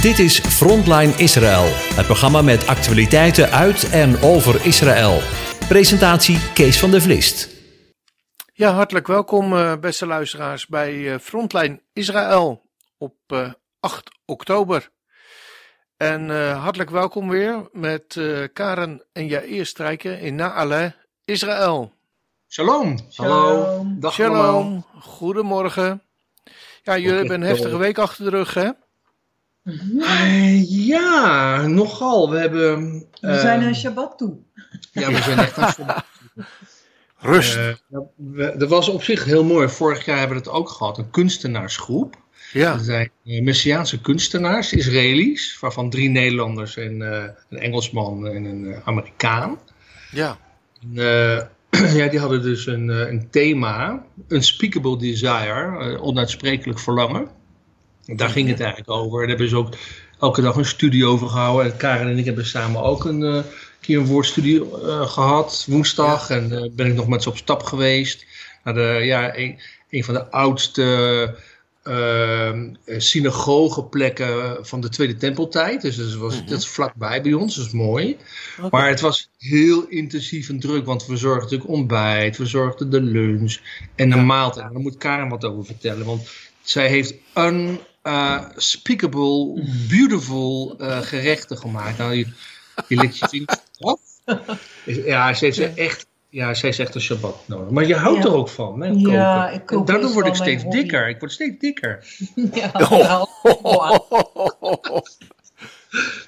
Dit is Frontline Israël, het programma met actualiteiten uit en over Israël. Presentatie Kees van der Vlist. Ja, hartelijk welkom eh, beste luisteraars bij eh, Frontline Israël op eh, 8 oktober. En eh, hartelijk welkom weer met eh, Karen en Jair Strijken in Naale, Israël. Shalom. Hallo. Dag allemaal. Shalom, goedemorgen. Ja, jullie hebben een heftige week achter de rug, hè? Eh, ja, nogal. We hebben... We zijn naar Shabbat toe. Ja, we zijn echt aan het Rust. Eh, we- Dat was op zich heel mooi. Vorig jaar hebben we het ook gehad. Een kunstenaarsgroep. ja, Dat zijn eh, Messiaanse kunstenaars, Israëli's. Waarvan drie Nederlanders en eh, een Engelsman en een Amerikaan. ja, En, eh, ja, die hadden dus een, een thema. Unspeakable desire. onuitsprekelijk verlangen. Daar ging het eigenlijk over. Daar hebben ze ook elke dag een studie over gehouden. En Karen en ik hebben samen ook een eh, keer een woordstudie eh, gehad. Woensdag. En eh, ben ik nog met ze op stap geweest. Naar de, ja, een, een van de oudste synagogeplekken van de Tweede Tempeltijd. Dus dat, was, dat is vlakbij bij ons. Dat is mooi. Maar het was heel intensief en druk, want we zorgden natuurlijk ontbijt, we zorgden de lunch en de Ja. maaltijd. Daar moet Karen wat over vertellen, want zij heeft unspeakable, beautiful eh, gerechten gemaakt. Nou, je, je likt je vingers af. Ja, ze heeft ze echt, ja, zij is echt een Shabbat nodig. Maar je houdt Ja. er ook van, hè, Ja, koken. ik kook En daardoor word ik steeds hobby. dikker. Ik word steeds dikker. Ja, nou,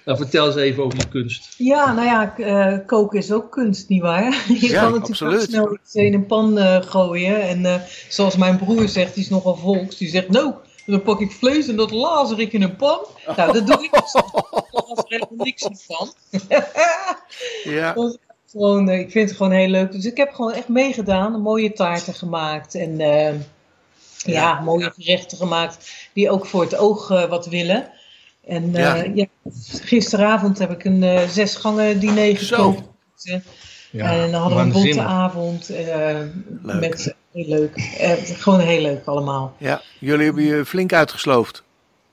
Nou, vertel eens even over je kunst. ja, nou ja, eh, koken is ook kunst, nietwaar? Je Ja, kan natuurlijk ook snel iets in een pan eh, gooien. En eh, zoals mijn broer zegt, die is nogal volks, die zegt, nou, dan pak ik vlees en dat lazer ik in een pan. Nou, dat doe ik dus. Ik niks van. ja, Gewoon, eh, ik vind het gewoon heel leuk. Dus ik heb gewoon echt meegedaan, mooie taarten gemaakt en eh, ja, Ja. mooie gerechten gemaakt die ook voor het oog eh, wat willen. En Ja. ja. gisteravond heb ik een eh zes gangen diner Zo. gekookt. en dan hadden we een bonte avond Leuk. met heel leuk. Eh, gewoon heel leuk allemaal. ja. Jullie hebben je flink uitgesloofd.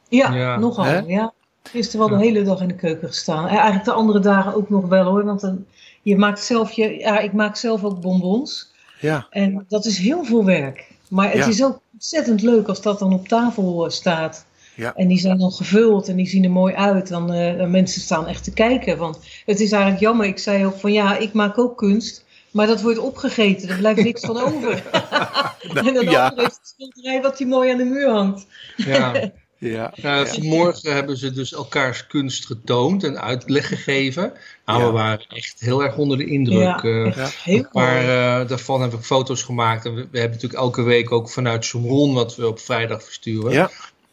Ja, Ja. nogal. Ja. Gisteren wel de Ja. hele dag in de keuken gestaan. En eigenlijk de andere dagen ook nog wel hoor. Want dan, je maakt zelf je, ja, ik maak zelf ook bonbons. Ja, En dat is heel veel werk. Maar het Ja. is ook ontzettend leuk als dat dan op tafel eh, staat. Ja. En die zijn dan gevuld en die zien er mooi uit. Dan eh, dan mensen staan echt te kijken. Want het is eigenlijk jammer. Ik zei ook van ja, ik maak ook kunst. Maar dat wordt opgegeten. Er blijft niks van over. en dan ja. heeft een schilderij wat die mooi aan de muur hangt. Ja. ja, Nou, vanmorgen hebben ze dus elkaars kunst getoond en uitleg gegeven. Nou, Ja. we waren echt heel erg onder de indruk. Ja, eh. Ja. heel maar eh, daarvan heb ik foto's gemaakt. En we, we hebben natuurlijk elke week ook vanuit Somron, wat we op vrijdag versturen, ja,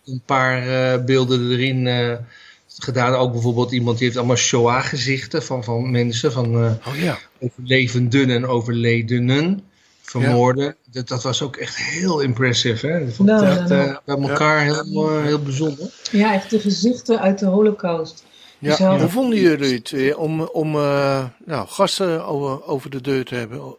een paar eh, beelden erin eh, gedaan. Ook bijvoorbeeld iemand die heeft allemaal Shoah-gezichten van, van mensen, van eh, oh ja, overlevenden en overledenen. Vermoorden. Dat, dat was ook echt heel impressive. Hè? Ik vond het Nou, echt nou, eh, bij elkaar heel, eh, heel bijzonder. Ja, echt de gezichten uit de holocaust. ja. Dus hadden- Hoe vonden jullie het eh, om, om eh, nou, gasten over, over de deur te hebben?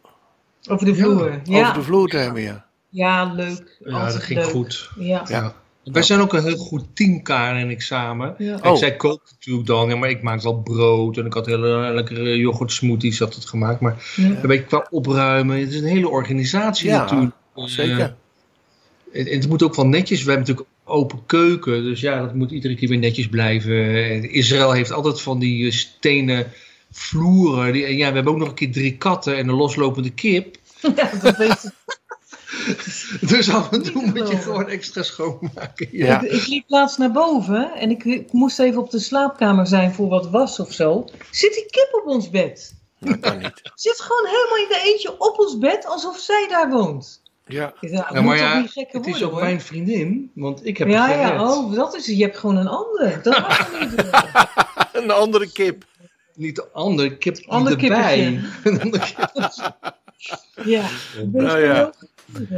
Over de vloer. Ja, Over de vloer te hebben, ja. ja leuk. Ja, dat ging leuk. goed. Ja. Ja. Wij zijn ook een heel goed team, Karen en ik samen. Ja. Oh. Ik zij kookt natuurlijk dan, ja, maar ik maak wel brood en ik had hele lekkere yoghurt smoothies had het gemaakt. Maar Ja. een beetje qua opruimen, het is een hele organisatie Ja, natuurlijk. Zeker. Eh, het, het moet ook wel netjes, we hebben natuurlijk open keuken, dus ja, dat moet iedere keer weer netjes blijven. En Israël heeft altijd van die eh, stenen vloeren. Die, en ja, we hebben ook nog een keer drie katten en een loslopende kip. Ja, dat weet ik. Dus af en toe moet je gewoon extra schoonmaken. Ja. Ik, ik liep laatst naar boven en ik, ik moest even op de slaapkamer zijn voor wat was of zo. Zit die kip op ons bed? Dat kan niet. Zit gewoon helemaal in de eentje op ons bed alsof zij daar woont. Ja, Ik dacht, Ja, moet maar ja, het is ook hoor. mijn vriendin, want ik heb Ja, het ja, oh, dat is het. Je hebt gewoon een ander. Dat mag je niet een andere kip. Niet de andere kip Ander erbij. Een andere kip. Ja. Nou ja.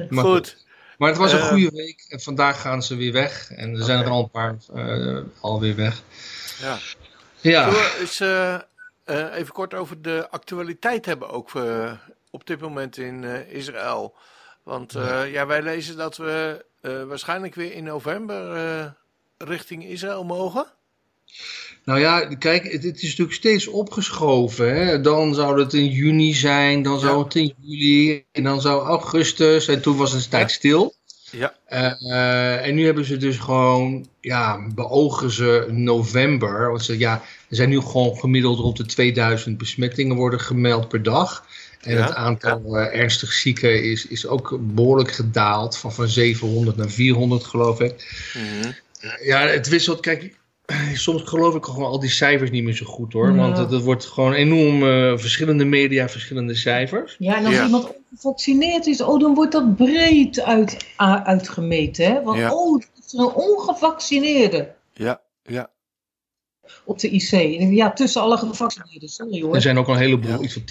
Maar Goed. Maar het was een Eh. goede week en vandaag gaan ze weer weg. En er zijn er al een paar eh, alweer weg. Ja. Ja, Zullen we eens eh, eh, even kort over de actualiteit hebben ook eh, op dit moment in eh, Israël. Want eh, ja, wij lezen dat we eh, waarschijnlijk weer in november eh, richting Israël mogen. Nou ja, kijk, het, het is natuurlijk steeds opgeschoven. Hè? Dan zou het in juni zijn, dan zou Ja. het in juli, en dan zou augustus, en toen was het een tijd stil. Ja. Eh, en nu hebben ze dus gewoon, ja, beogen ze november. Want ze, ja, er zijn nu gewoon gemiddeld rond de 2000 besmettingen worden gemeld per dag. En Ja. het aantal eh, ernstig zieken is, is ook behoorlijk gedaald. Van, van 700 naar 400 geloof ik. Mhm. Ja, het wisselt. Kijk, soms geloof ik gewoon al die cijfers niet meer zo goed hoor. Ja. Want het, het wordt gewoon enorm eh, verschillende media, verschillende cijfers. Ja, en als Ja. iemand ongevaccineerd is, oh, dan wordt dat breed uit, uitgemeten. Hè? Want, Ja. oh, dat is een ongevaccineerde Ja, ja. Op de IC. En Ja, tussen alle gevaccineerden, sorry hoor. Er zijn ook al een heleboel, Ja. iets van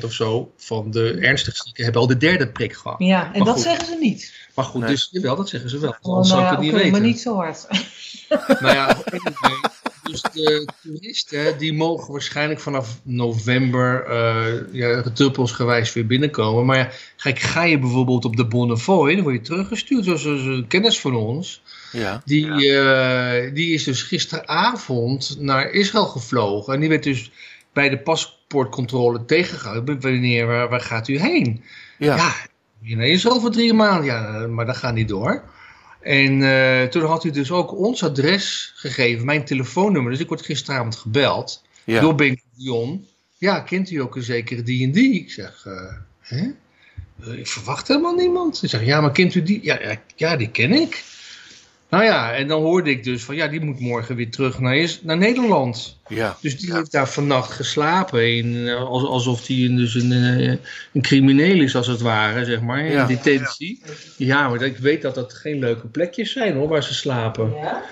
10% of zo van de ernstig zieken hebben al de derde prik gehad. Ja, en Maar dat goed. zeggen ze niet. Maar goed, Nee. dus wel, dat zeggen ze wel. Oh, Anders zou nou ik ja, het niet maar weten. niet zo hard. Nou ja, anyway, dus de toeristen die mogen waarschijnlijk vanaf november uh, ja, druppelsgewijs weer binnenkomen. Maar ja, kijk, ga je bijvoorbeeld op de Bonnefoy, dan word je teruggestuurd. Zoals een kennis van ons. Ja. Die, uh, die is dus gisteravond naar Israël gevlogen. En die werd dus bij de paspoortcontrole tegengehouden. Wanneer, waar, waar gaat u heen? Ja. ja, naar Israël voor drie maanden. Ja, maar dat gaat niet door. En uh, toen had u dus ook ons adres gegeven, mijn telefoonnummer. Dus ik word gisteravond gebeld ja. door Ben Dion. Ja, kent u ook een zekere die en die? Ik zeg, uh, hè? Ik verwacht helemaal niemand. Ik zeg, ja, maar kent u die? Ja, ja, ja, die ken ik. Nou ja, en dan hoorde ik dus van, ja, die moet morgen weer terug naar, naar Nederland. Ja. Dus die heeft daar vannacht geslapen, in, alsof hij dus een, een crimineel is als het ware, zeg maar, in Ja. detentie. Ja, maar ik weet dat dat geen leuke plekjes zijn hoor, waar ze slapen. Ja?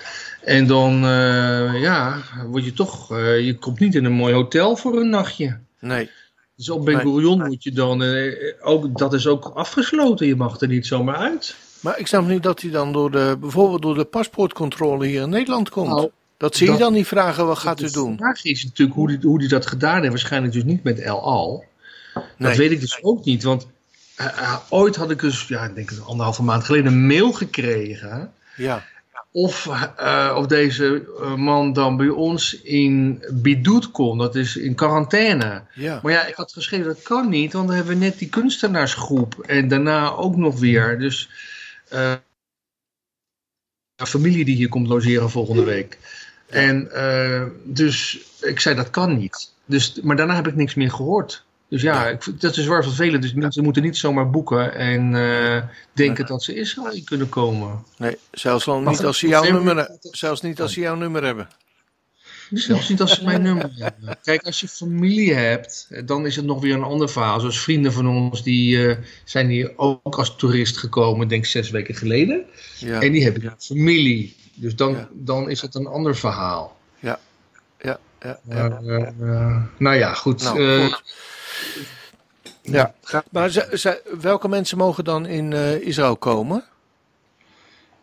En dan, uh, ja, word je toch, uh, je komt niet in een mooi hotel voor een nachtje. Nee. Dus op Ben Gurion moet je dan, uh, ook, dat is ook afgesloten, je mag er niet zomaar uit. Maar ik snap niet dat hij dan door de, bijvoorbeeld door de paspoortcontrole hier in Nederland komt. Nou, dat zie je dan niet vragen, wat gaat u de doen? vraag is natuurlijk hoe die, hoe die dat gedaan heeft. Waarschijnlijk dus niet met El Al. Nee. Dat weet ik dus ook niet. Want eh, eh, ooit had ik dus, ja, ik denk een anderhalve maand geleden, een mail gekregen. Ja. Of, eh, of deze man dan bij ons in Bidoet kon. Dat is in quarantaine. Ja. Maar ja, ik had geschreven dat kan niet. Want dan hebben we net die kunstenaarsgroep. En daarna ook nog weer. Dus eh, familie die hier komt logeren volgende week. En eh, dus ik zei dat kan niet. Dus, maar daarna heb ik niks meer gehoord. Dus ja, Ja. Ik, dat is waar vervelend. Dus mensen moeten niet zomaar boeken en eh, denken dat ze Israël kunnen komen. Nee, zelfs Maar niet als ze jouw nummer, zelfs niet als ze jouw nummer hebben. Zelfs niet als ze mijn nummer hebben. Kijk, als je familie hebt, dan is het nog weer een ander verhaal. Zoals vrienden van ons, die eh, zijn hier ook als toerist gekomen, denk ik zes weken geleden. Ja. En die hebben een familie. Dus dan, Ja. dan is het een ander verhaal. Ja, ja, ja. Maar, eh, nou ja, goed. Nou, eh, goed. Ja. Maar welke mensen mogen dan in Israël komen?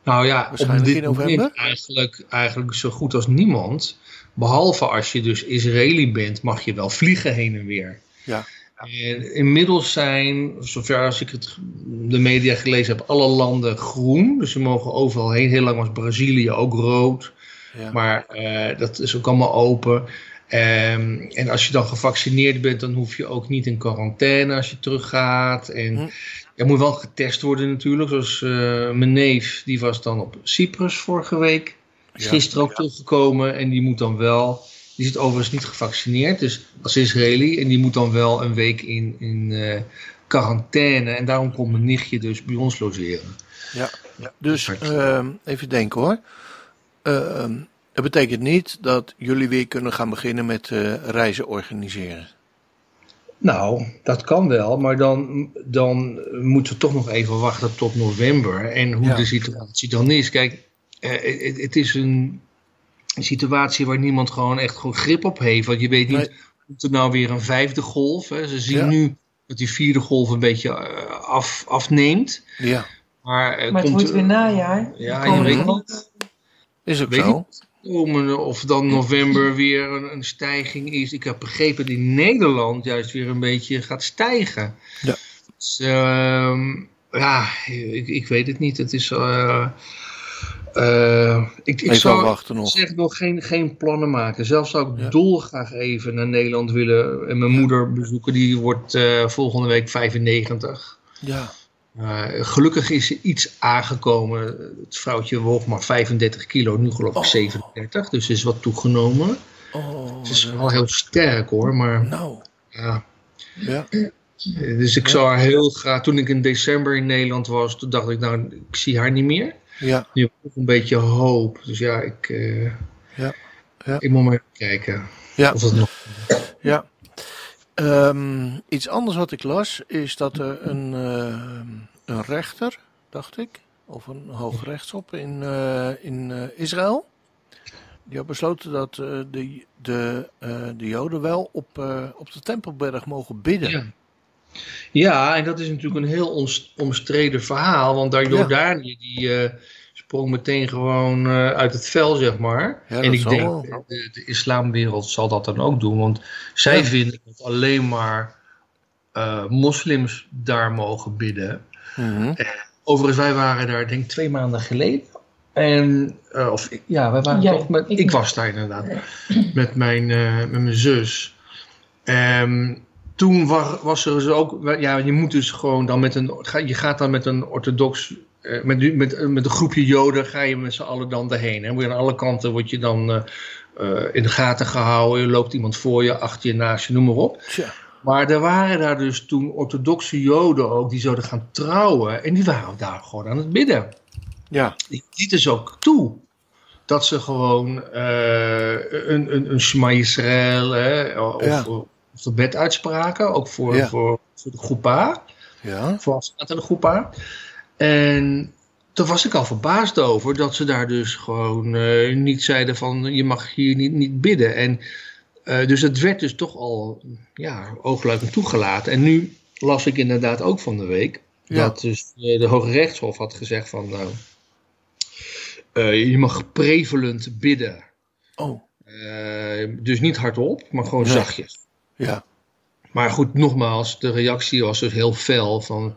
Nou ja, op dit in november? moment eigenlijk, eigenlijk zo goed als niemand. Behalve als je dus Israëli bent, mag je wel vliegen heen en weer. Ja. En inmiddels zijn, zover als ik het, de media gelezen heb, alle landen groen. Dus ze mogen overal heen. Heel lang was Brazilië ook rood. Ja. Maar eh, dat is ook allemaal open. Ehm, en als je dan gevaccineerd bent, dan hoef je ook niet in quarantaine als je teruggaat. En Hm. je moet wel getest worden natuurlijk. Zoals eh, mijn neef, die was dan op Cyprus vorige week. Is Ja. gisteren ook teruggekomen en die moet dan wel... Die zit overigens niet gevaccineerd, dus als Israëli. En die moet dan wel een week in, in eh, quarantaine. En daarom komt mijn nichtje dus bij ons logeren. Ja. Dus ehm, even denken hoor. Ehm, dat betekent niet dat jullie weer kunnen gaan beginnen met eh, reizen organiseren. Nou, dat kan wel, maar dan, dan moeten we toch nog even wachten tot november en hoe Ja. de situatie dan is. Kijk, het, het is een situatie waar niemand gewoon echt gewoon grip op heeft. Want je weet niet, Nee. komt er nou weer een vijfde golf? Hè? Ze zien Ja. nu dat die vierde golf een beetje eh, af, afneemt. Ja, Maar, Maar het komt, wordt weer najaar. Ja, je weet niet. is ook Weet zo. komen of dan november weer een, een stijging is. Ik heb begrepen dat in Nederland juist weer een beetje gaat stijgen. Ja. Dus, ehm, ja, ik, ik weet het niet. Het is, eh, Uh, ik, ik zou wachten nog. zeg nog geen, geen plannen maken. Zelf zou ik Ja. dolgraag even naar Nederland willen en mijn moeder bezoeken. Die wordt eh, volgende week 95. Ja, Uh, gelukkig is ze iets aangekomen. Het vrouwtje woog maar 35 kilo, nu geloof ik Oh. 37. Dus ze is wat toegenomen. oh, Ze is wel heel sterk hoor, maar nou, ja. ja, Dus ik zou haar heel graag, toen ik in december in Nederland was, toen dacht ik nou, ik zie haar niet meer. Ja, ik ook een beetje hoop. Dus ja, ik, eh, Ja, ja. ik moet maar even kijken. Ja. Of dat nog... ja. Ehm, iets anders wat ik las is dat er een, eh, een rechter, dacht ik, of een hoogrechtsop in, eh, in Israël, die had besloten dat de, de, de Joden wel op, op de Tempelberg mogen bidden. Ja. en dat is natuurlijk een heel omstreden verhaal. Want daar Jordanië, die eh, sprong meteen gewoon eh, uit het vel, zeg maar. Ja, en ik denk, wel. de, de islamwereld zal dat dan ook doen. Want zij Ja. vinden dat alleen maar eh, moslims daar mogen bidden. Mhm. Overigens, wij waren daar denk ik twee maanden geleden. En, eh, of ik- ja, wij waren Ja, toch met, ik was daar inderdaad met mijn, eh, met mijn zus. Ehm, toen was, was er dus ook, ja, je moet dus gewoon dan met een, je gaat dan met een orthodox, eh, met, met, met een groepje joden ga je met z'n allen dan daarheen. Je aan alle kanten word je dan eh, eh, in de gaten gehouden, er loopt iemand voor je, achter je, naast je, noem maar op. Tja, Maar er waren daar dus toen orthodoxe joden ook, die zouden gaan trouwen. En die waren daar gewoon aan het bidden. ja, Die lieten ze ook toe. Dat ze gewoon eh, een, een, een Shema Yisrael, hè, of, Ja. Bed uitspraken. Ook voor, Ja. voor, voor de groepa. ja, Voor de groepa. En toen was ik al verbaasd over dat ze daar dus gewoon eh, niet zeiden van je mag hier niet, niet bidden. En eh, dus het werd dus toch al ja, oogluikend toegelaten. En nu las ik inderdaad ook van de week Ja. dat dus eh, de Hoge Rechtshof had gezegd van nou, je mag prevalent bidden. oh, dus niet hardop, maar gewoon Nee. zachtjes. Ja, Maar goed, nogmaals, de reactie was dus heel fel van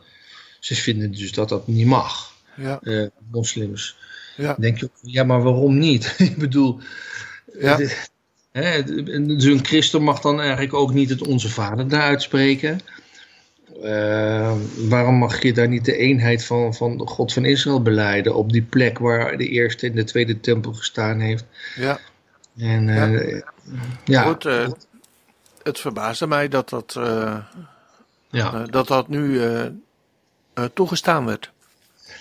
ze vinden dus dat dat niet mag, ja, eh, moslims. ja, Dan denk je, ook, ja, maar waarom niet? Ik bedoel, Ja. de- hè, de- dus een christen mag dan eigenlijk ook niet het Onze Vader daar uitspreken. Eh, waarom mag je daar niet de eenheid van, van de God van Israël beleiden op die plek waar de eerste en de tweede tempel gestaan heeft? ja. En eh, ja, Goed, het verbaasde mij dat dat, eh, ja. eh, dat, dat nu eh, toegestaan werd.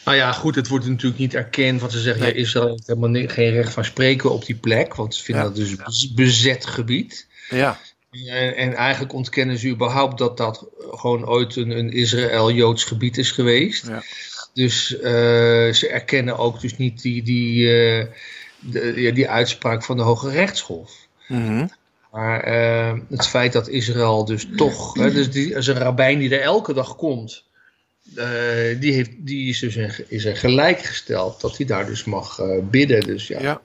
Nou ja, goed, het wordt natuurlijk niet erkend, want ze zeggen Nee. ja, Israël heeft helemaal geen recht van spreken op die plek, want ze vinden Ja. dat dus bez- bezet gebied. Ja, En, en eigenlijk ontkennen ze überhaupt dat dat gewoon ooit een, een Israël-Joods gebied is geweest. Ja. Dus ze erkennen ook dus niet die, die, de, ja, die uitspraak van de Hoge Rechtshof. mhm. Maar eh, het feit dat Israël dus toch, hè, dus die, is een rabbijn die er elke dag komt, eh, die, heeft, die is dus een, is er gelijk gesteld dat hij daar dus mag eh, bidden. Dus ja, ja,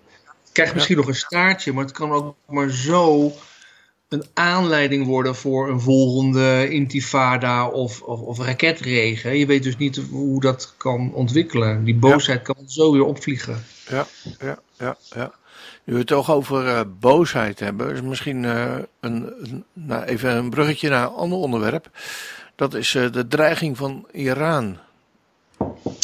krijgt misschien nog een staartje, maar het kan ook maar zo een aanleiding worden voor een volgende intifada of, of, of raketregen. Je weet dus niet hoe dat kan ontwikkelen. Die boosheid kan zo weer opvliegen. ja, ja, ja, ja. Nu we het toch over eh, boosheid hebben, is misschien eh, een, een- nou, even een bruggetje naar een ander onderwerp. Dat is eh, de dreiging van Iran.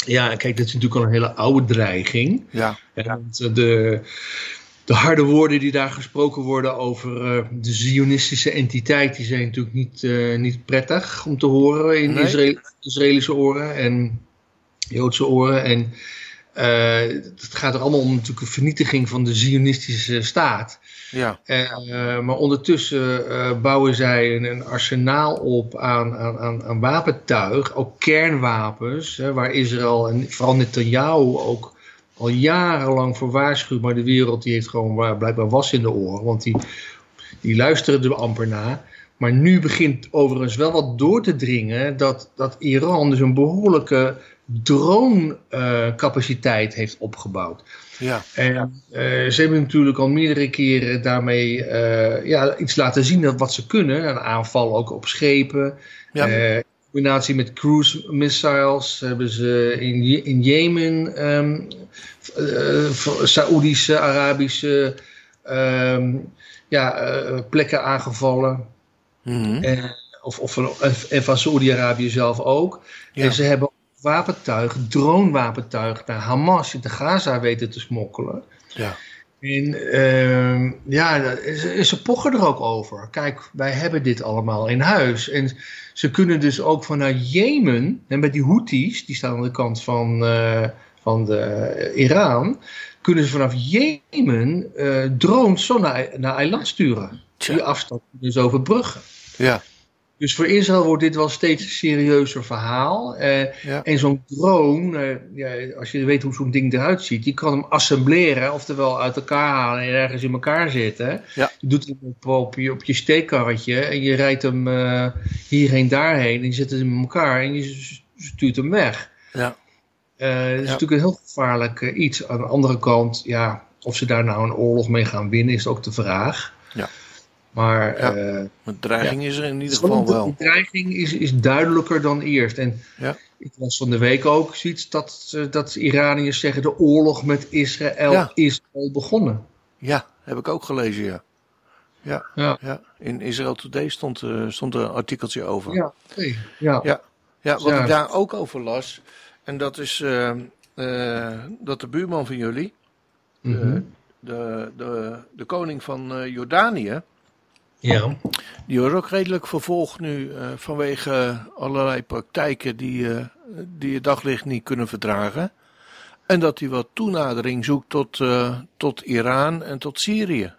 Ja, kijk, dit is natuurlijk al een hele oude dreiging. Ja, want de, de harde woorden die daar gesproken worden over de Zionistische entiteit, die zijn natuurlijk niet, niet prettig om te horen in Nee. Israël, Israëlische oren en Joodse oren. En eh, het gaat er allemaal om natuurlijk een vernietiging van de Zionistische staat. ja, Eh, maar ondertussen eh, bouwen zij een, een arsenaal op aan, aan, aan, wapentuig, ook kernwapens, hè, waar Israël en vooral Netanyahu ook al jarenlang voor waarschuwt. Maar de wereld die heeft gewoon waar- blijkbaar was in de oren, want die, die luisteren er amper naar. Maar nu begint overigens wel wat door te dringen dat, dat Iran dus een behoorlijke drone-capaciteit heeft opgebouwd. ja, En eh, ze hebben natuurlijk al meerdere keren daarmee eh, ja, iets laten zien dat wat ze kunnen. Een aanval ook op schepen. ja, Eh, in combinatie met cruise missiles hebben ze in, in Jemen uh, Saoedische, Arabische ehm, ja, plekken aangevallen. Mhm. En, of, of, en van Saoedi-Arabië zelf ook. Ja. En ze hebben wapentuig, dronewapentuig naar Hamas in de Gaza weten te smokkelen. Ja. En ehm, ja, ze, ze pochen er ook over. Kijk, wij hebben dit allemaal in huis. En ze kunnen dus ook vanuit Jemen, en met die Houthis, die staan aan de kant van, eh, van de Iran, kunnen ze vanaf Jemen eh, drones zo naar, naar eiland sturen. Tja. Die afstand dus overbruggen. Ja. Dus voor Israël wordt dit wel steeds een serieuzer verhaal. Eh, Ja. En zo'n drone, eh, ja, als je weet hoe zo'n ding eruit ziet, je kan hem assembleren, oftewel uit elkaar halen en ergens in elkaar zetten. Ja. Je doet hem op, op, je, op je steekkarretje en je rijdt hem eh, hierheen, daarheen en je zet hem in elkaar en je stuurt hem weg. Ja. Dat is natuurlijk een heel gevaarlijk iets. Aan de andere kant, ja, of ze daar nou een oorlog mee gaan winnen, is ook de vraag. Maar Ja. eh, Maar dreiging is er in ieder geval de wel. bedreiging is, is duidelijker dan eerst. En Ja. ik las van de week ook zoiets dat, eh, dat de Iraniërs zeggen de oorlog met Israël Ja. is al begonnen. Ja, heb ik ook gelezen, ja. Ja, Ja. ja. in Israel Today stond, eh, stond er een artikeltje over. Ja, ja. Ja. Ja, wat Ja. ik daar ook over las, en dat is eh, eh, dat de buurman van jullie, Mhm. de, de, de koning van eh, Jordanië, ja. die wordt ook redelijk vervolgd nu eh, vanwege allerlei praktijken die, eh, die het daglicht niet kunnen verdragen. En dat hij wat toenadering zoekt tot, eh, tot Iran en tot Syrië.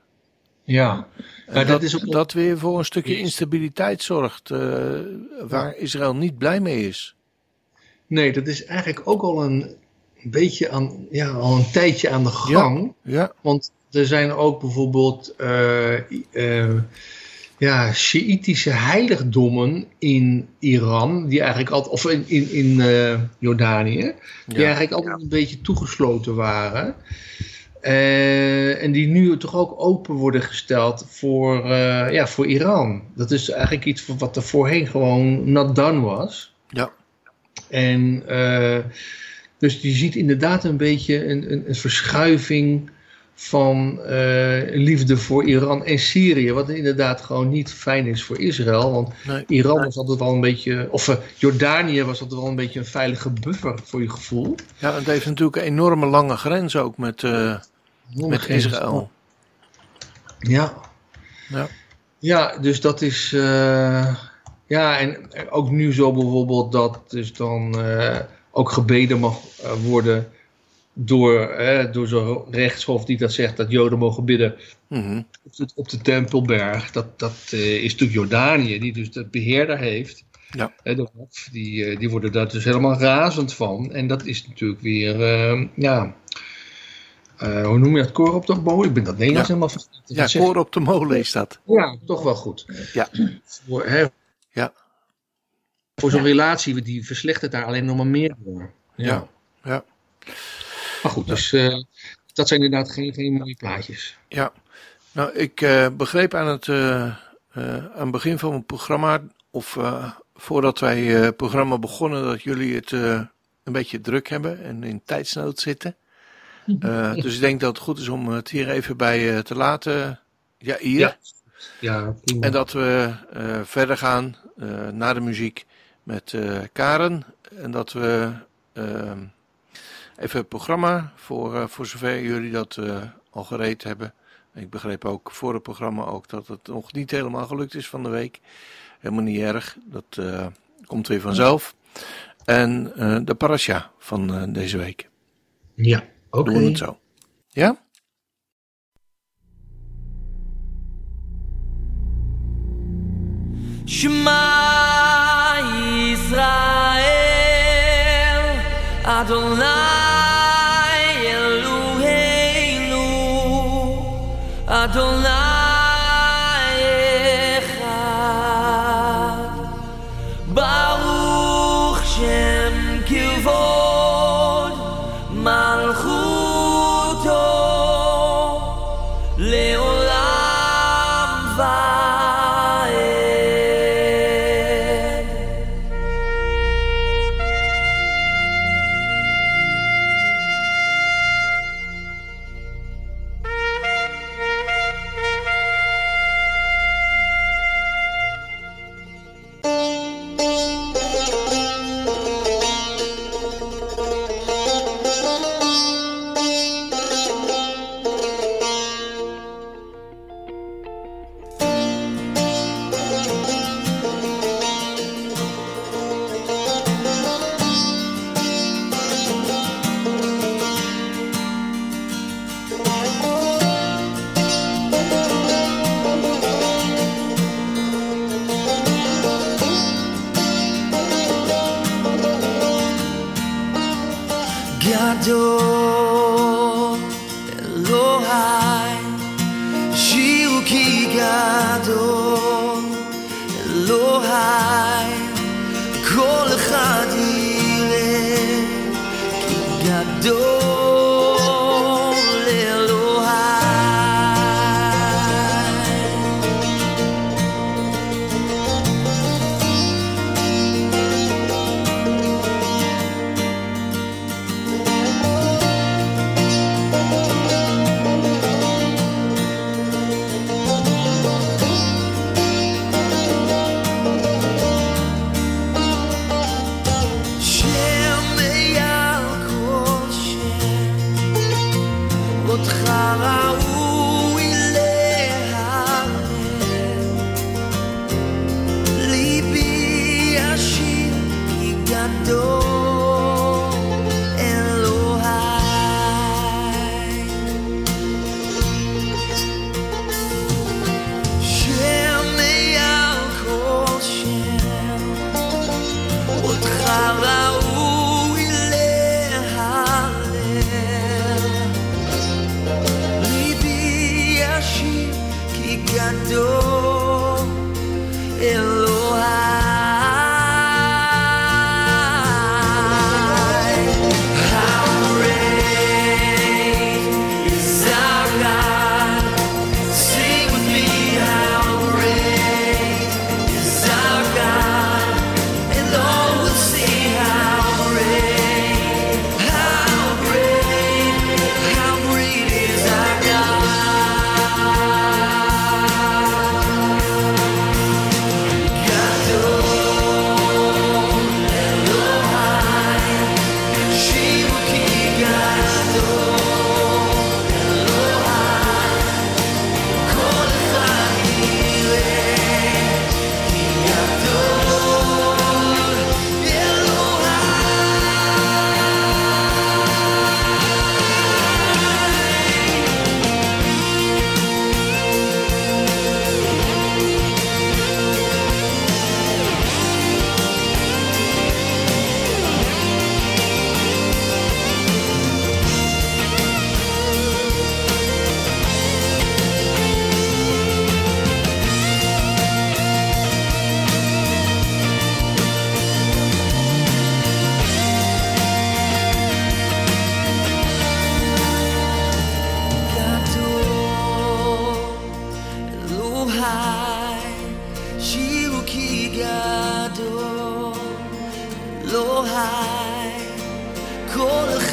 ja. Maar dat, dat is ook- dat weer voor een stukje instabiliteit zorgt, waar Israël niet blij mee is. Nee, dat is eigenlijk ook al een beetje aan, ja, al een tijdje aan de gang. Ja, Want er zijn ook bijvoorbeeld eh, eh, ja, Sjiïtische heiligdommen in Iran, die eigenlijk altijd, of in, in, in eh, Jordanië, die ja, eigenlijk altijd een beetje toegesloten waren. En die nu toch ook open worden gesteld voor, ja, voor Iran. Dat is eigenlijk iets wat er voorheen gewoon not done was. ja, En dus je ziet inderdaad een beetje een, een, een verschuiving van eh, liefde voor Iran en Syrië. Wat inderdaad gewoon niet fijn is voor Israël. Want nee, Iran was altijd wel een beetje, of eh, Jordanië was altijd wel een beetje een veilige buffer voor je gevoel. ja, het heeft natuurlijk een enorme lange grens ook met, eh, met Israël. Ja. Ja. Ja, dus dat is. ja, en ook nu zo bijvoorbeeld dat dus dan ook gebeden mag worden door, eh, door zo'n rechtshof die dat zegt dat Joden mogen bidden Mhm. op de, op de Tempelberg. Dat, dat eh, is natuurlijk Jordanië, die dus dat beheer daar heeft. Ja. De hof, die, eh, die worden daar dus helemaal razend van. En dat is natuurlijk weer, eh, ja. hoe noem je dat? Koor op de molen? Ik ben dat Nederlands Ja. helemaal vergeten. Ja, koor op de molen is dat. ja, toch wel goed. Ja. Voor, hè, Ja. voor zo'n relatie, die verslechtert daar alleen nog maar meer door. Ja. Ja. Maar goed, dus eh, dat zijn inderdaad geen, geen mooie plaatjes. Ja, nou, ik eh, begreep aan het, eh, eh, aan het begin van het programma, of eh, voordat wij eh, het programma begonnen, dat jullie het eh, een beetje druk hebben en in tijdsnood zitten. Eh, dus ik denk dat het goed is om het hier even bij eh, te laten. Ja, hier. Ja. En dat we eh, verder gaan eh, naar de muziek met eh, Karen. En dat we even het programma, voor, eh, voor zover jullie dat eh, al gereed hebben. Ik begreep ook voor het programma ook dat het nog niet helemaal gelukt is van de week. Helemaal niet erg. Dat eh, komt weer vanzelf. En eh, de parasha van eh, deze week. ja, oké. Doen we het zo. Ja? Shema Yisrael Adonai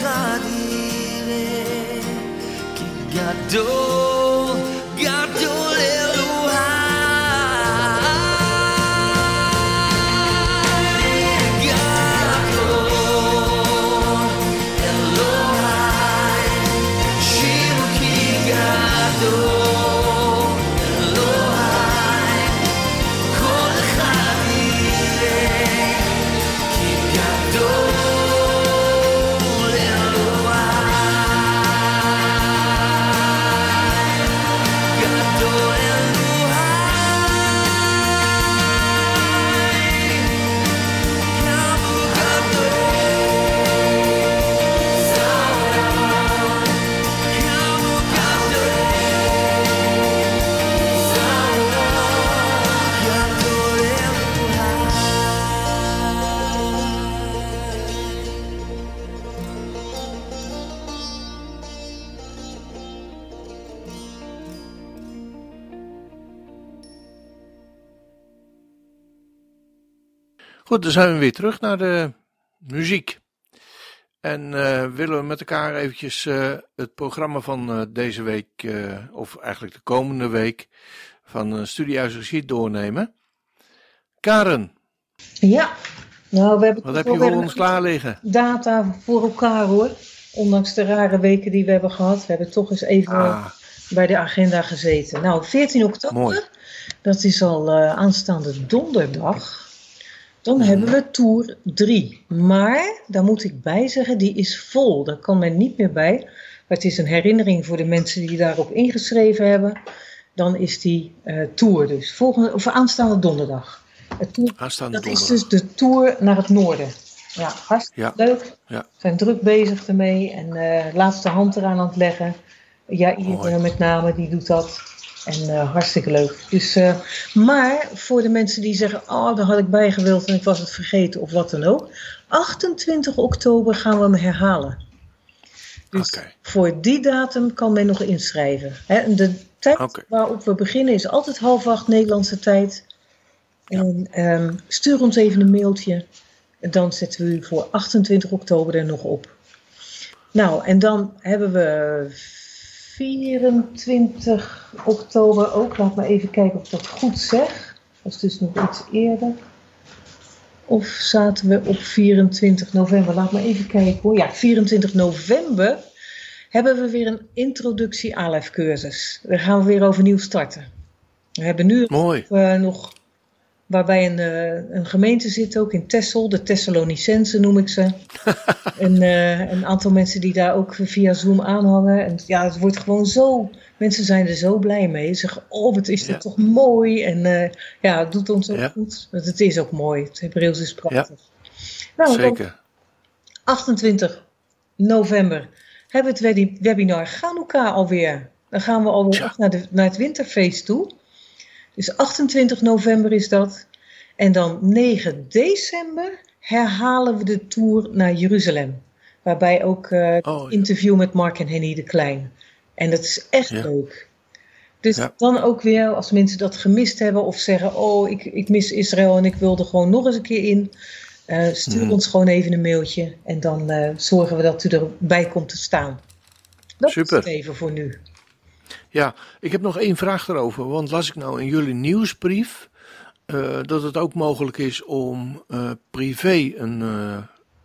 cadere che mi adoro Goed, dan zijn we weer terug naar de muziek. En eh, willen we met elkaar eventjes eh, het programma van eh, deze week, of eigenlijk de komende week, van Studiehuis Regie doornemen. Karen, Ja, nou, we hebben wat toch heb je wel voor weer ons klaar liggen? data voor elkaar hoor. Ondanks de rare weken die we hebben gehad. We hebben toch eens even Ah, bij de agenda gezeten. Nou, 14 oktober, Mooi. dat is al aanstaande donderdag. Dan hebben we Tour 3. Maar, daar moet ik bij zeggen, die is vol. Daar kan men niet meer bij. Maar het is een herinnering voor de mensen die daarop ingeschreven hebben. Dan is die eh, Tour dus. Volgende, of aanstaande donderdag. Het tour, aanstaande dat is dus de Tour naar het noorden. Ja, hartstikke Ja. leuk. Ja. We zijn druk bezig ermee en eh, laatste hand eraan aan het leggen. Ja, iedereen met name die doet dat. En eh, hartstikke leuk. Dus, eh, maar voor de mensen die zeggen, oh, daar had ik bij gewild en ik was het vergeten of wat dan ook. 28 oktober gaan we hem herhalen. Dus voor die datum kan men nog inschrijven. De tijd waarop we beginnen is altijd half acht Nederlandse tijd. En ehm, stuur ons even een mailtje. En dan zetten we u voor 28 oktober er nog op. Nou, en dan hebben we 24 oktober ook. Laat me even kijken of ik dat goed zeg. Dat is dus nog iets eerder. Of zaten we op 24 november? Laat me even kijken hoor. Ja, 24 november hebben we weer een introductie ALEF cursus. Daar gaan we weer overnieuw starten. We hebben nu Mooi. eh, nog waarbij een, eh, een gemeente zit ook in Texel, de Thessalonicensen noem ik ze. en eh, een aantal mensen die daar ook via Zoom aanhangen. En ja, het wordt gewoon zo, mensen zijn er zo blij mee. Ze zeggen, oh wat is dit Ja. toch mooi. En eh, ja, het doet ons ook Ja. goed. Want het is ook mooi, het Hebreeuws is prachtig. Nou, Zeker. 28 november hebben we het webinar Chanukka alweer. Dan gaan we alweer naar, de, naar het winterfeest toe. Dus 28 november is dat. En dan 9 december herhalen we de tour naar Jeruzalem. Waarbij ook Oh, ja. interview met Mark en Henny de Klein. En dat is echt Ja. leuk. Dus Ja. dan ook weer, als mensen dat gemist hebben of zeggen: Oh, ik, ik mis Israël en ik wil er gewoon nog eens een keer in. eh, stuur Mhm. ons gewoon even een mailtje en dan eh, zorgen we dat u erbij komt te staan. Dat Super. is het even voor nu. Ja, ik heb nog één vraag erover. Want las ik nou in jullie nieuwsbrief eh, dat het ook mogelijk is om eh, privé een, eh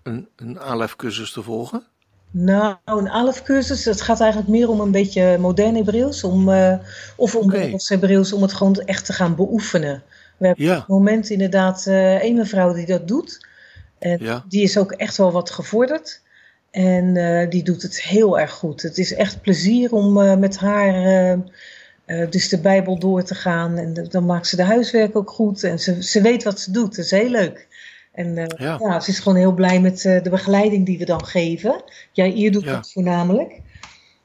een, een ALEF-cursus te volgen? Nou, een ALF-cursus, dat gaat eigenlijk meer om een beetje modern Hebreeuws. Om, of om. Engels Hebreeuws, om het gewoon echt te gaan beoefenen. We hebben Ja, op het moment inderdaad één mevrouw die dat doet. En Ja. die is ook echt wel wat gevorderd. En eh, die doet het heel erg goed. Het is echt plezier om eh, met haar eh, dus de Bijbel door te gaan. En de- dan maakt ze de huiswerk ook goed. En ze, ze weet wat ze doet. Dat is heel leuk. En Ja. ja. ze is gewoon heel blij met de begeleiding die we dan geven. Jij hier doet Ja. dat voornamelijk.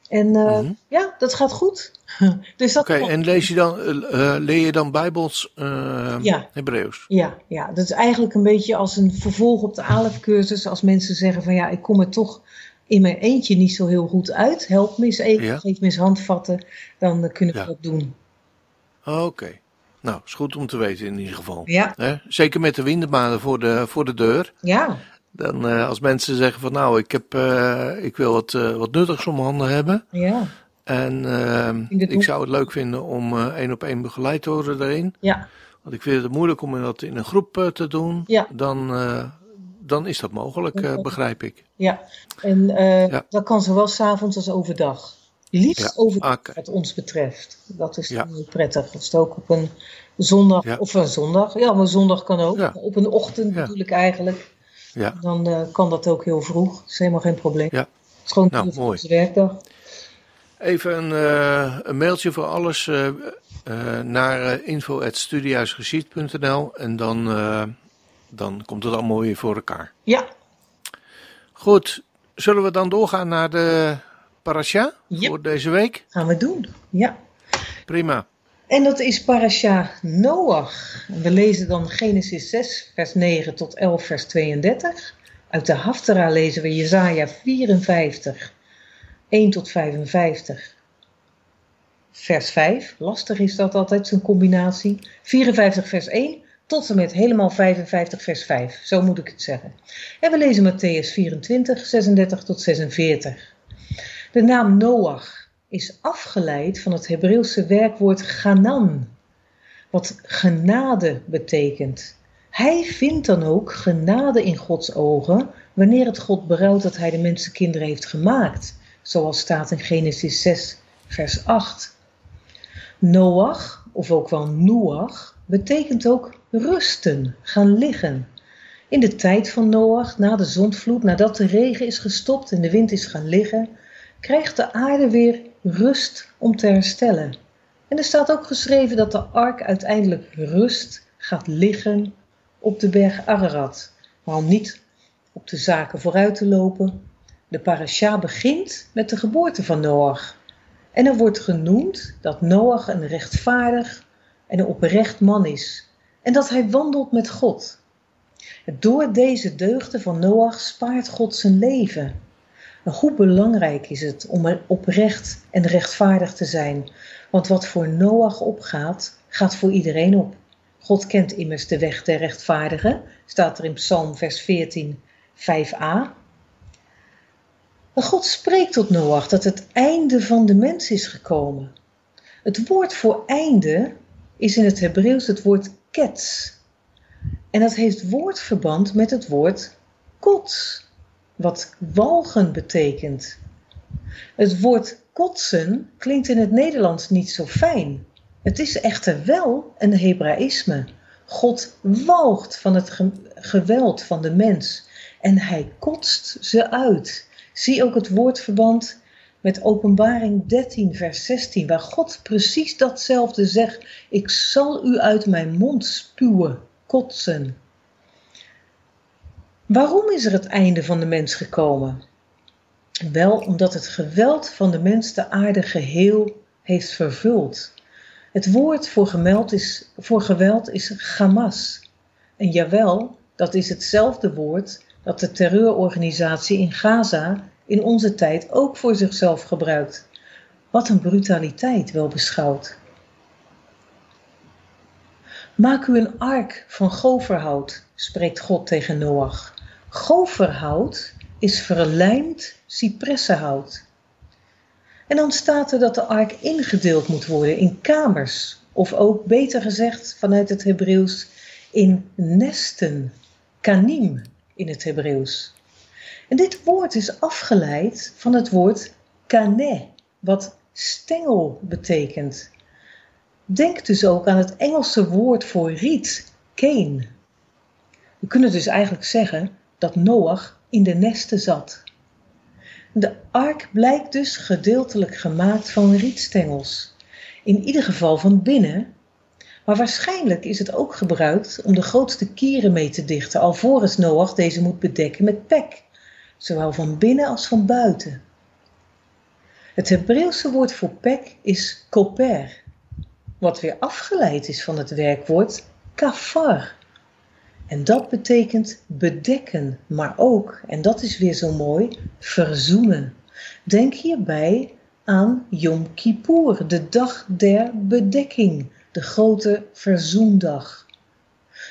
En eh, Mhm. ja, dat gaat goed. dus dat oké. En lees je dan, eh, leer je dan Bijbels eh Ja. Hebreeuws? Ja, ja, dat is eigenlijk een beetje als een vervolg op de ALEF-cursus. Als mensen zeggen van ja, ik kom er toch in mijn eentje niet zo heel goed uit. Help me eens even, Ja. geef me eens handvatten. Dan kunnen we Ja. dat doen. Oké. Nou, is goed om te weten in ieder geval. Ja? Zeker met de wintermaanden voor de, voor de deur. ja, Dan eh, als mensen zeggen van nou, ik, heb, eh, ik wil wat, eh, wat nuttigs om handen hebben. ja, En ehm, ik zou het leuk vinden om één op één begeleid te worden daarin. ja, Want ik vind het moeilijk om dat in een groep te doen. Ja. Dan, dan is dat mogelijk, begrijp ik. ja. En Ja. dat kan zowel s'avonds als overdag. Liefst Ja, overdag oké. wat ons betreft. Dat is Ja. prettig. Of het ook op een zondag, of een zondag. Ja, maar zondag kan ook. Op een ochtend bedoel ik eigenlijk. Ja, Dan eh, kan dat ook heel vroeg. Dat is helemaal geen probleem. Ja. Het is gewoon Nou, mooi. werkdag. even een, eh, een mailtje voor alles eh, naar uh, info.studiehuisgeschied.nl en dan, dan komt het allemaal weer voor elkaar. Ja, Goed, zullen we dan doorgaan naar de parasha voor deze week? gaan we doen. Ja. Prima. En dat is parasha Noach. We lezen dan Genesis 6, vers 9 tot 11, vers 32. Uit de Haftara lezen we Jesaja 54, 1 tot 55. Vers 5, lastig is dat altijd, zo'n combinatie. 54 vers 1 tot en met helemaal 55 vers 5, zo moet ik het zeggen. En we lezen Matthäus 24, 36 tot 46. De naam Noach is afgeleid van het Hebreeuwse werkwoord ganan, wat genade betekent. Hij vindt dan ook genade in Gods ogen wanneer het God berouwt dat hij de mensenkinderen heeft gemaakt, zoals staat in Genesis 6, vers 8. Noach, of ook wel Noach, betekent ook rusten, gaan liggen. In de tijd van Noach, na de zondvloed, nadat de regen is gestopt en de wind is gaan liggen, krijgt de aarde weer rust om te herstellen. En er staat ook geschreven dat de ark uiteindelijk rust gaat liggen op de berg Ararat, maar om niet op de zaken vooruit te lopen. De parasha begint met de geboorte van Noach. En er wordt genoemd dat Noach een rechtvaardig en een oprecht man is en dat hij wandelt met God. Door deze deugden van Noach spaart God zijn leven. Hoe belangrijk is het om oprecht en rechtvaardig te zijn? Want wat voor Noach opgaat, gaat voor iedereen op. God kent immers de weg der rechtvaardigen, staat er in Psalm vers 14, 5a. En God spreekt tot Noach dat het einde van de mens is gekomen. Het woord voor einde is in het Hebreeuws het woord kets. En dat heeft woordverband met het woord kots, wat walgen betekent. Het woord kotsen klinkt in het Nederlands niet zo fijn. Het is echter wel een Hebraïsme. God walgt van het ge- geweld van de mens en hij kotst ze uit. Zie ook het woordverband met Openbaring 13, vers 16, waar God precies datzelfde zegt: Ik zal u uit mijn mond spuwen, kotsen. Waarom is er het einde van de mens gekomen? Wel omdat het geweld van de mens de aarde geheel heeft vervuld. Het woord voor, is, voor geweld is Hamas. En jawel, dat is hetzelfde woord dat de terreurorganisatie in Gaza in onze tijd ook voor zichzelf gebruikt. Wat een brutaliteit wel beschouwd. Maak u een ark van goferhout, spreekt God tegen Noach. Goferhout is verlijmd cipressenhout. En dan staat er dat de ark ingedeeld moet worden in kamers, of ook beter gezegd vanuit het Hebreeuws in nesten, kanim in het Hebreeuws. En dit woord is afgeleid van het woord kane, wat stengel betekent. Denk dus ook aan het Engelse woord voor riet, cane. We kunnen dus eigenlijk zeggen dat Noach in de nesten zat. De ark blijkt dus gedeeltelijk gemaakt van rietstengels. In ieder geval van binnen. Maar waarschijnlijk is het ook gebruikt om de grootste kieren mee te dichten, alvorens Noach deze moet bedekken met pek, zowel van binnen als van buiten. Het Hebreeuwse woord voor pek is koper, wat weer afgeleid is van het werkwoord kafar. En dat betekent bedekken, maar ook, en dat is weer zo mooi, verzoenen. Denk hierbij aan Yom Kippur, de dag der bedekking, de grote verzoendag.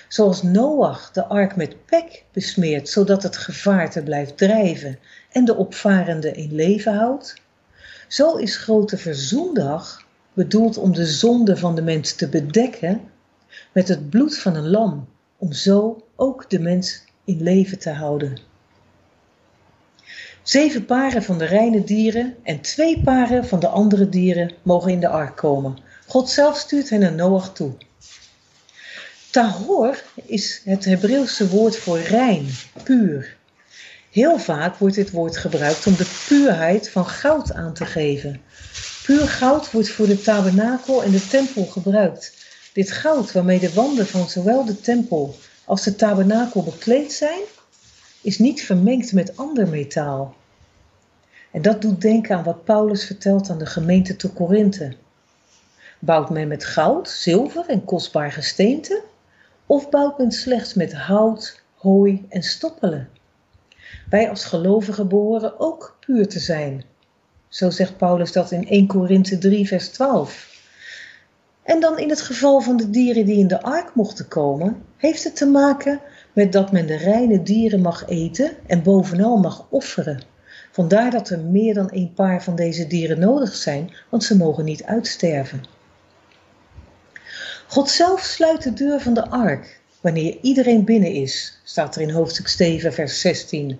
Zoals Noach de ark met pek besmeert, zodat het gevaarte blijft drijven en de opvarende in leven houdt, zo is grote verzoendag bedoeld om de zonde van de mens te bedekken met het bloed van een lam om zo ook de mens in leven te houden. Zeven paren van de reine dieren en twee paren van de andere dieren mogen in de ark komen. God zelf stuurt hen naar Noach toe. Tahor is het Hebreeuwse woord voor rein, puur. Heel vaak wordt dit woord gebruikt om de puurheid van goud aan te geven. Puur goud wordt voor de tabernakel en de tempel gebruikt. Dit goud waarmee de wanden van zowel de tempel als de tabernakel bekleed zijn, is niet vermengd met ander metaal. En dat doet denken aan wat Paulus vertelt aan de gemeente te Korinthe. Bouwt men met goud, zilver en kostbaar gesteente? Of bouwt men slechts met hout, hooi en stoppelen? Wij als gelovigen behoren ook puur te zijn. Zo zegt Paulus dat in 1 Korinthe 3, vers 12. En dan in het geval van de dieren die in de ark mochten komen, heeft het te maken met dat men de reine dieren mag eten en bovenal mag offeren. Vandaar dat er meer dan een paar van deze dieren nodig zijn, want ze mogen niet uitsterven. God zelf sluit de deur van de ark wanneer iedereen binnen is, staat er in hoofdstuk 7, vers 16.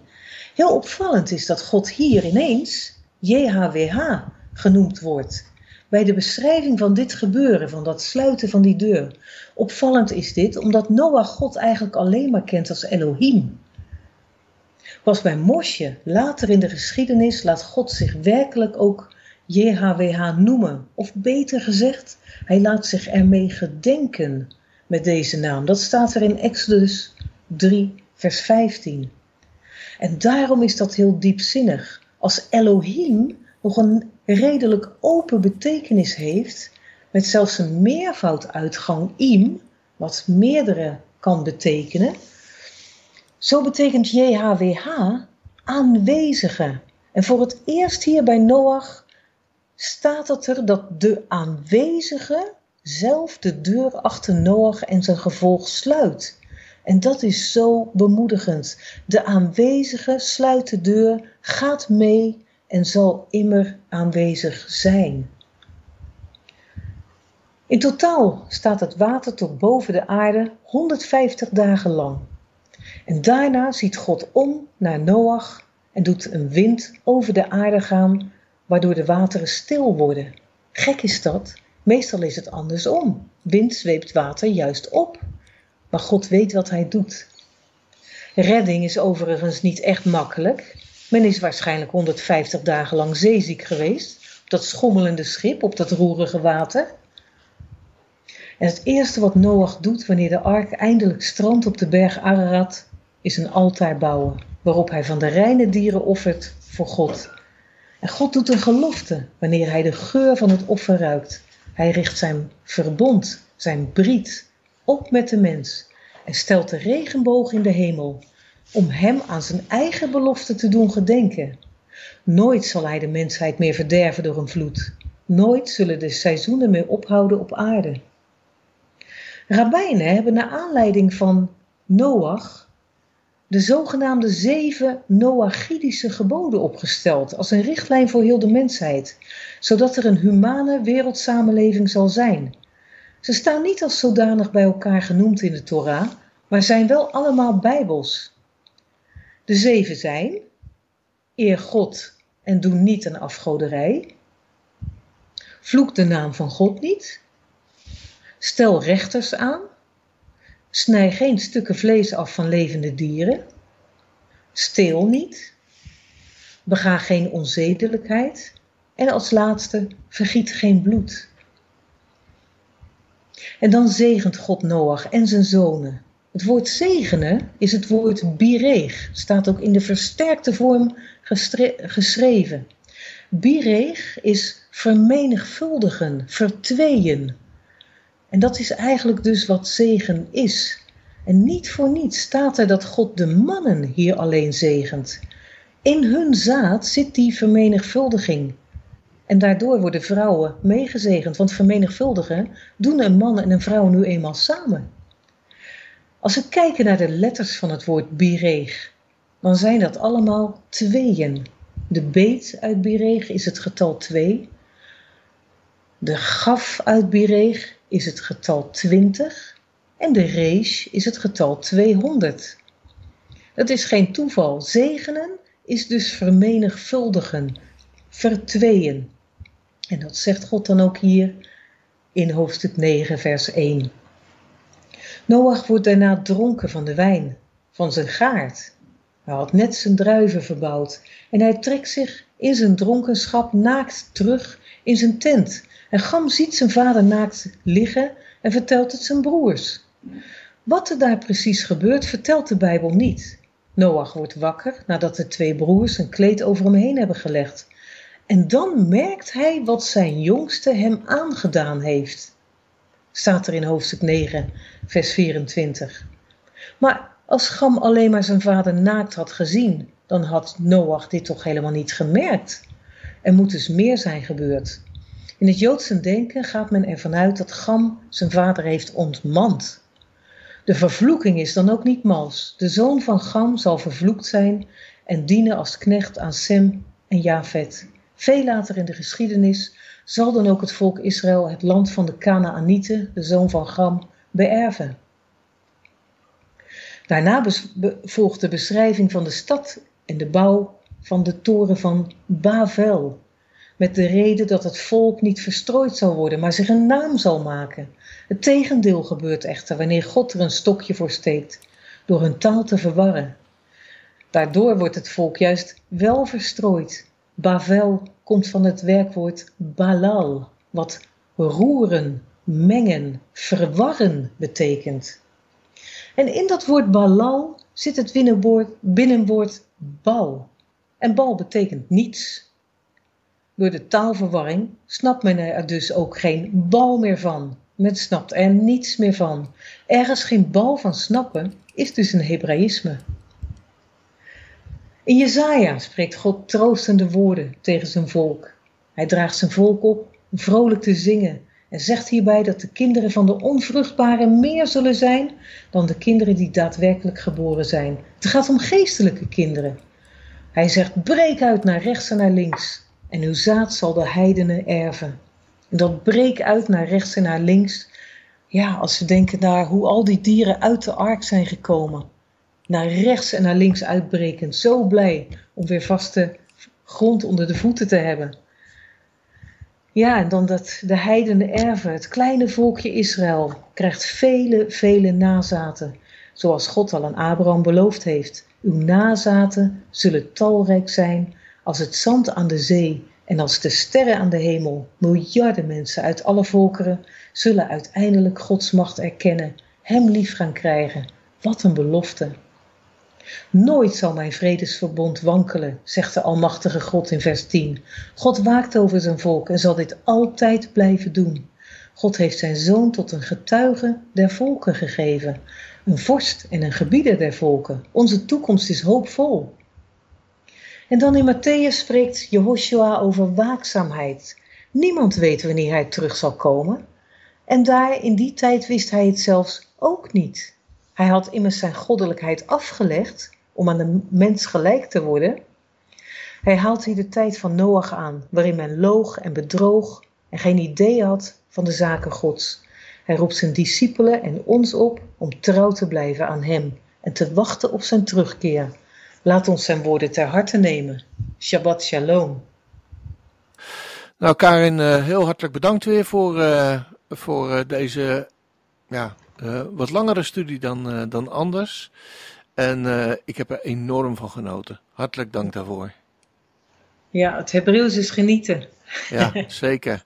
Heel opvallend is dat God hier ineens JHWH genoemd wordt bij de beschrijving van dit gebeuren, van dat sluiten van die deur. Opvallend is dit omdat Noach God eigenlijk alleen maar kent als Elohim. Pas bij Mosje, later in de geschiedenis, laat God zich werkelijk ook JHWH noemen. Of beter gezegd, hij laat zich ermee gedenken met deze naam. Dat staat er in Exodus 3, vers 15. En daarom is dat heel diepzinnig. Als Elohim nog een redelijk open betekenis heeft, met zelfs een meervouduitgang im, wat meerdere kan betekenen. Zo betekent JHWH aanwezige. En voor het eerst hier bij Noach staat het er dat de aanwezige zelf de deur achter Noach en zijn gevolg sluit. En dat is zo bemoedigend. De aanwezige sluit de deur, gaat mee en zal immer aanwezig zijn. In totaal staat het water tot boven de aarde 150 dagen lang. En daarna ziet God om naar Noach en doet een wind over de aarde gaan, waardoor de wateren stil worden. Gek is dat, meestal is het andersom. Wind zweept water juist op. Maar God weet wat hij doet. Redding is overigens niet echt makkelijk. Men is waarschijnlijk 150 dagen lang zeeziek geweest, op dat schommelende schip, op dat roerige water. En het eerste wat Noach doet wanneer de ark eindelijk strandt op de berg Ararat, is een altaar bouwen, waarop hij van de reine dieren offert voor God. En God doet een gelofte wanneer hij de geur van het offer ruikt. Hij richt zijn verbond, zijn briet, op met de mens en stelt de regenboog in de hemel om hem aan zijn eigen belofte te doen gedenken. Nooit zal hij de mensheid meer verderven door een vloed. Nooit zullen de seizoenen meer ophouden op aarde. Rabbijnen hebben naar aanleiding van Noach de zogenaamde zeven Noachidische geboden opgesteld als een richtlijn voor heel de mensheid, zodat er een humane wereldsamenleving zal zijn. Ze staan niet als zodanig bij elkaar genoemd in de Torah, maar zijn wel allemaal bijbels. De zeven zijn: eer God en doe niet aan afgoderij. Vloek de naam van God niet. Stel rechters aan. Snij geen stukken vlees af van levende dieren. Steel niet. Bega geen onzedelijkheid. En als laatste, vergiet geen bloed. En dan zegent God Noach en zijn zonen. Het woord zegenen is het woord bireeg, staat ook in de versterkte vorm geschreven. Bireeg is vermenigvuldigen, vertweeën. En dat is eigenlijk dus wat zegen is. En niet voor niets staat er dat God de mannen hier alleen zegent. In hun zaad zit die vermenigvuldiging. En daardoor worden vrouwen meegezegend, want vermenigvuldigen doen een man en een vrouw nu eenmaal samen. Als we kijken naar de letters van het woord bireeg, dan zijn dat allemaal tweeën. De beet uit bireeg is het getal 2. De gaf uit bireeg is het getal 20. En de rees is het getal 200. Dat is geen toeval. Zegenen is dus vermenigvuldigen, vertweeën. En dat zegt God dan ook hier in hoofdstuk 9, vers 1. Noach wordt daarna dronken van de wijn, van zijn gaard. Hij had net zijn druiven verbouwd en hij trekt zich in zijn dronkenschap naakt terug in zijn tent. En Gam ziet zijn vader naakt liggen en vertelt het zijn broers. Wat er daar precies gebeurt, vertelt de Bijbel niet. Noach wordt wakker nadat de twee broers een kleed over hem heen hebben gelegd. En dan merkt hij wat zijn jongste hem aangedaan heeft. Staat er in hoofdstuk 9, vers 24. Maar als Gam alleen maar zijn vader naakt had gezien, dan had Noach dit toch helemaal niet gemerkt. Er moet dus meer zijn gebeurd. In het Joodse denken gaat men ervan uit dat Gam zijn vader heeft ontmand. De vervloeking is dan ook niet mals. De zoon van Gam zal vervloekt zijn en dienen als knecht aan Sem en Jafet. Veel later in de geschiedenis zal dan ook het volk Israël het land van de Kanaanieten, de zoon van Gam, beërven. Daarna volgt de beschrijving van de stad en de bouw van de toren van Bavel. Met de reden dat het volk niet verstrooid zal worden, maar zich een naam zal maken. Het tegendeel gebeurt echter wanneer God er een stokje voor steekt, door hun taal te verwarren. Daardoor wordt het volk juist wel verstrooid. Bavel komt van het werkwoord balal, wat roeren, mengen, verwarren betekent. En in dat woord balal zit het binnenwoord, binnenwoord bal. En bal betekent niets. Door de taalverwarring snapt men er dus ook geen bal meer van. Men snapt er niets meer van. Ergens geen bal van snappen is dus een Hebraïsme. In Jezaja spreekt God troostende woorden tegen zijn volk. Hij draagt zijn volk op vrolijk te zingen en zegt hierbij dat de kinderen van de onvruchtbare meer zullen zijn dan de kinderen die daadwerkelijk geboren zijn. Het gaat om geestelijke kinderen. Hij zegt: breek uit naar rechts en naar links, en uw zaad zal de heidenen erven. En dat breek uit naar rechts en naar links. Ja, als we denken naar hoe al die dieren uit de ark zijn gekomen. Naar rechts en naar links uitbrekend. Zo blij om weer vaste grond onder de voeten te hebben. Ja, en dan dat de heidenen erven, het kleine volkje Israël, krijgt vele, vele nazaten. Zoals God al aan Abraham beloofd heeft. Uw nazaten zullen talrijk zijn als het zand aan de zee en als de sterren aan de hemel. Miljarden mensen uit alle volkeren zullen uiteindelijk Gods macht erkennen, Hem lief gaan krijgen. Wat een belofte. Nooit zal mijn vredesverbond wankelen, zegt de Almachtige God in vers 10. God waakt over zijn volk en zal dit altijd blijven doen. God heeft zijn zoon tot een getuige der volken gegeven, een vorst en een gebieder der volken. Onze toekomst is hoopvol. En dan in Matthäus spreekt Jehoshua over waakzaamheid. Niemand weet wanneer hij terug zal komen. En daar in die tijd wist hij het zelfs ook niet. Hij had immers zijn goddelijkheid afgelegd om aan de mens gelijk te worden. Hij haalt hier de tijd van Noach aan, waarin men loog en bedroog en geen idee had van de zaken Gods. Hij roept zijn discipelen en ons op om trouw te blijven aan Hem en te wachten op zijn terugkeer. Laat ons zijn woorden ter harte nemen. Shabbat shalom. Nou, Karin, eh, heel hartelijk bedankt weer voor, eh, voor eh, deze ja, wat langere studie dan, eh, dan anders. En eh, ik heb er enorm van genoten. Hartelijk dank daarvoor. Ja, het Hebreeuws is genieten. Ja, zeker.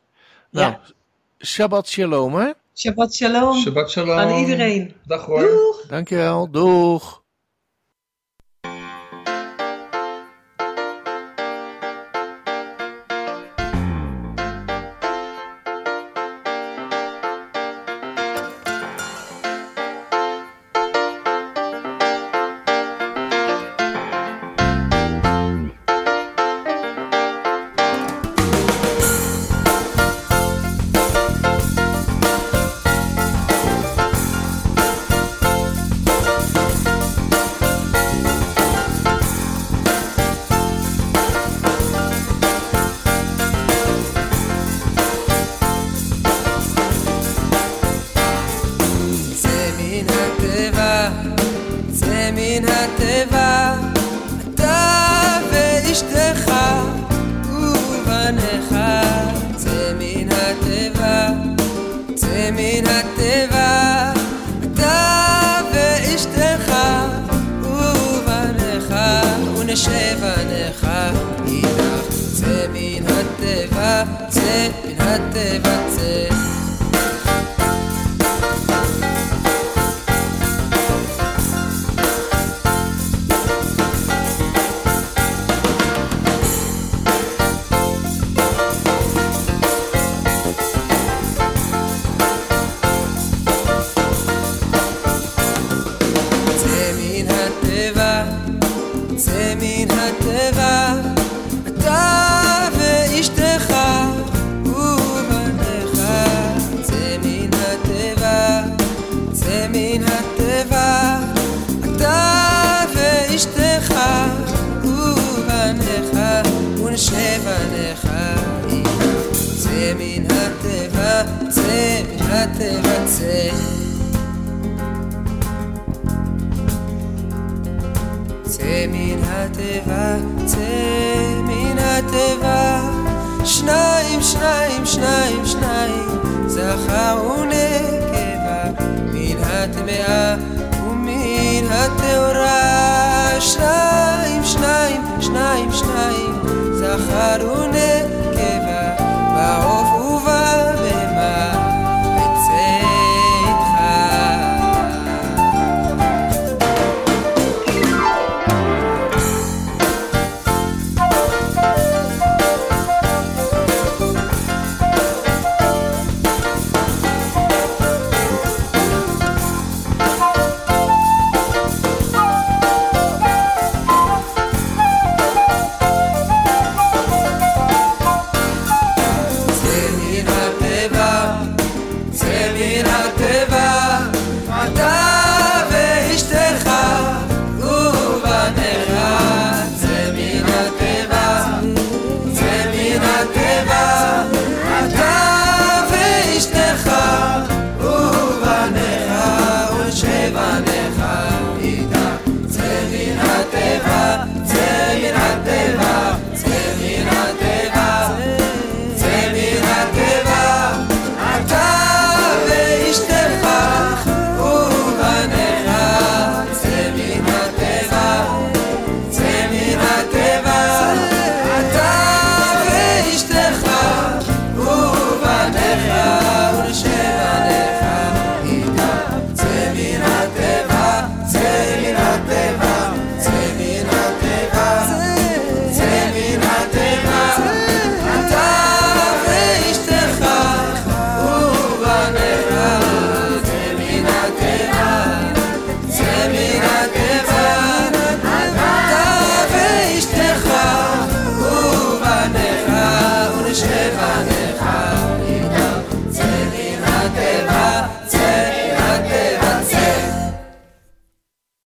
Nou, Ja. Shabbat shalom, hè? Shabbat shalom Shabbat shalom. aan iedereen. Dag hoor. Doeg! Dankjewel. Doeg.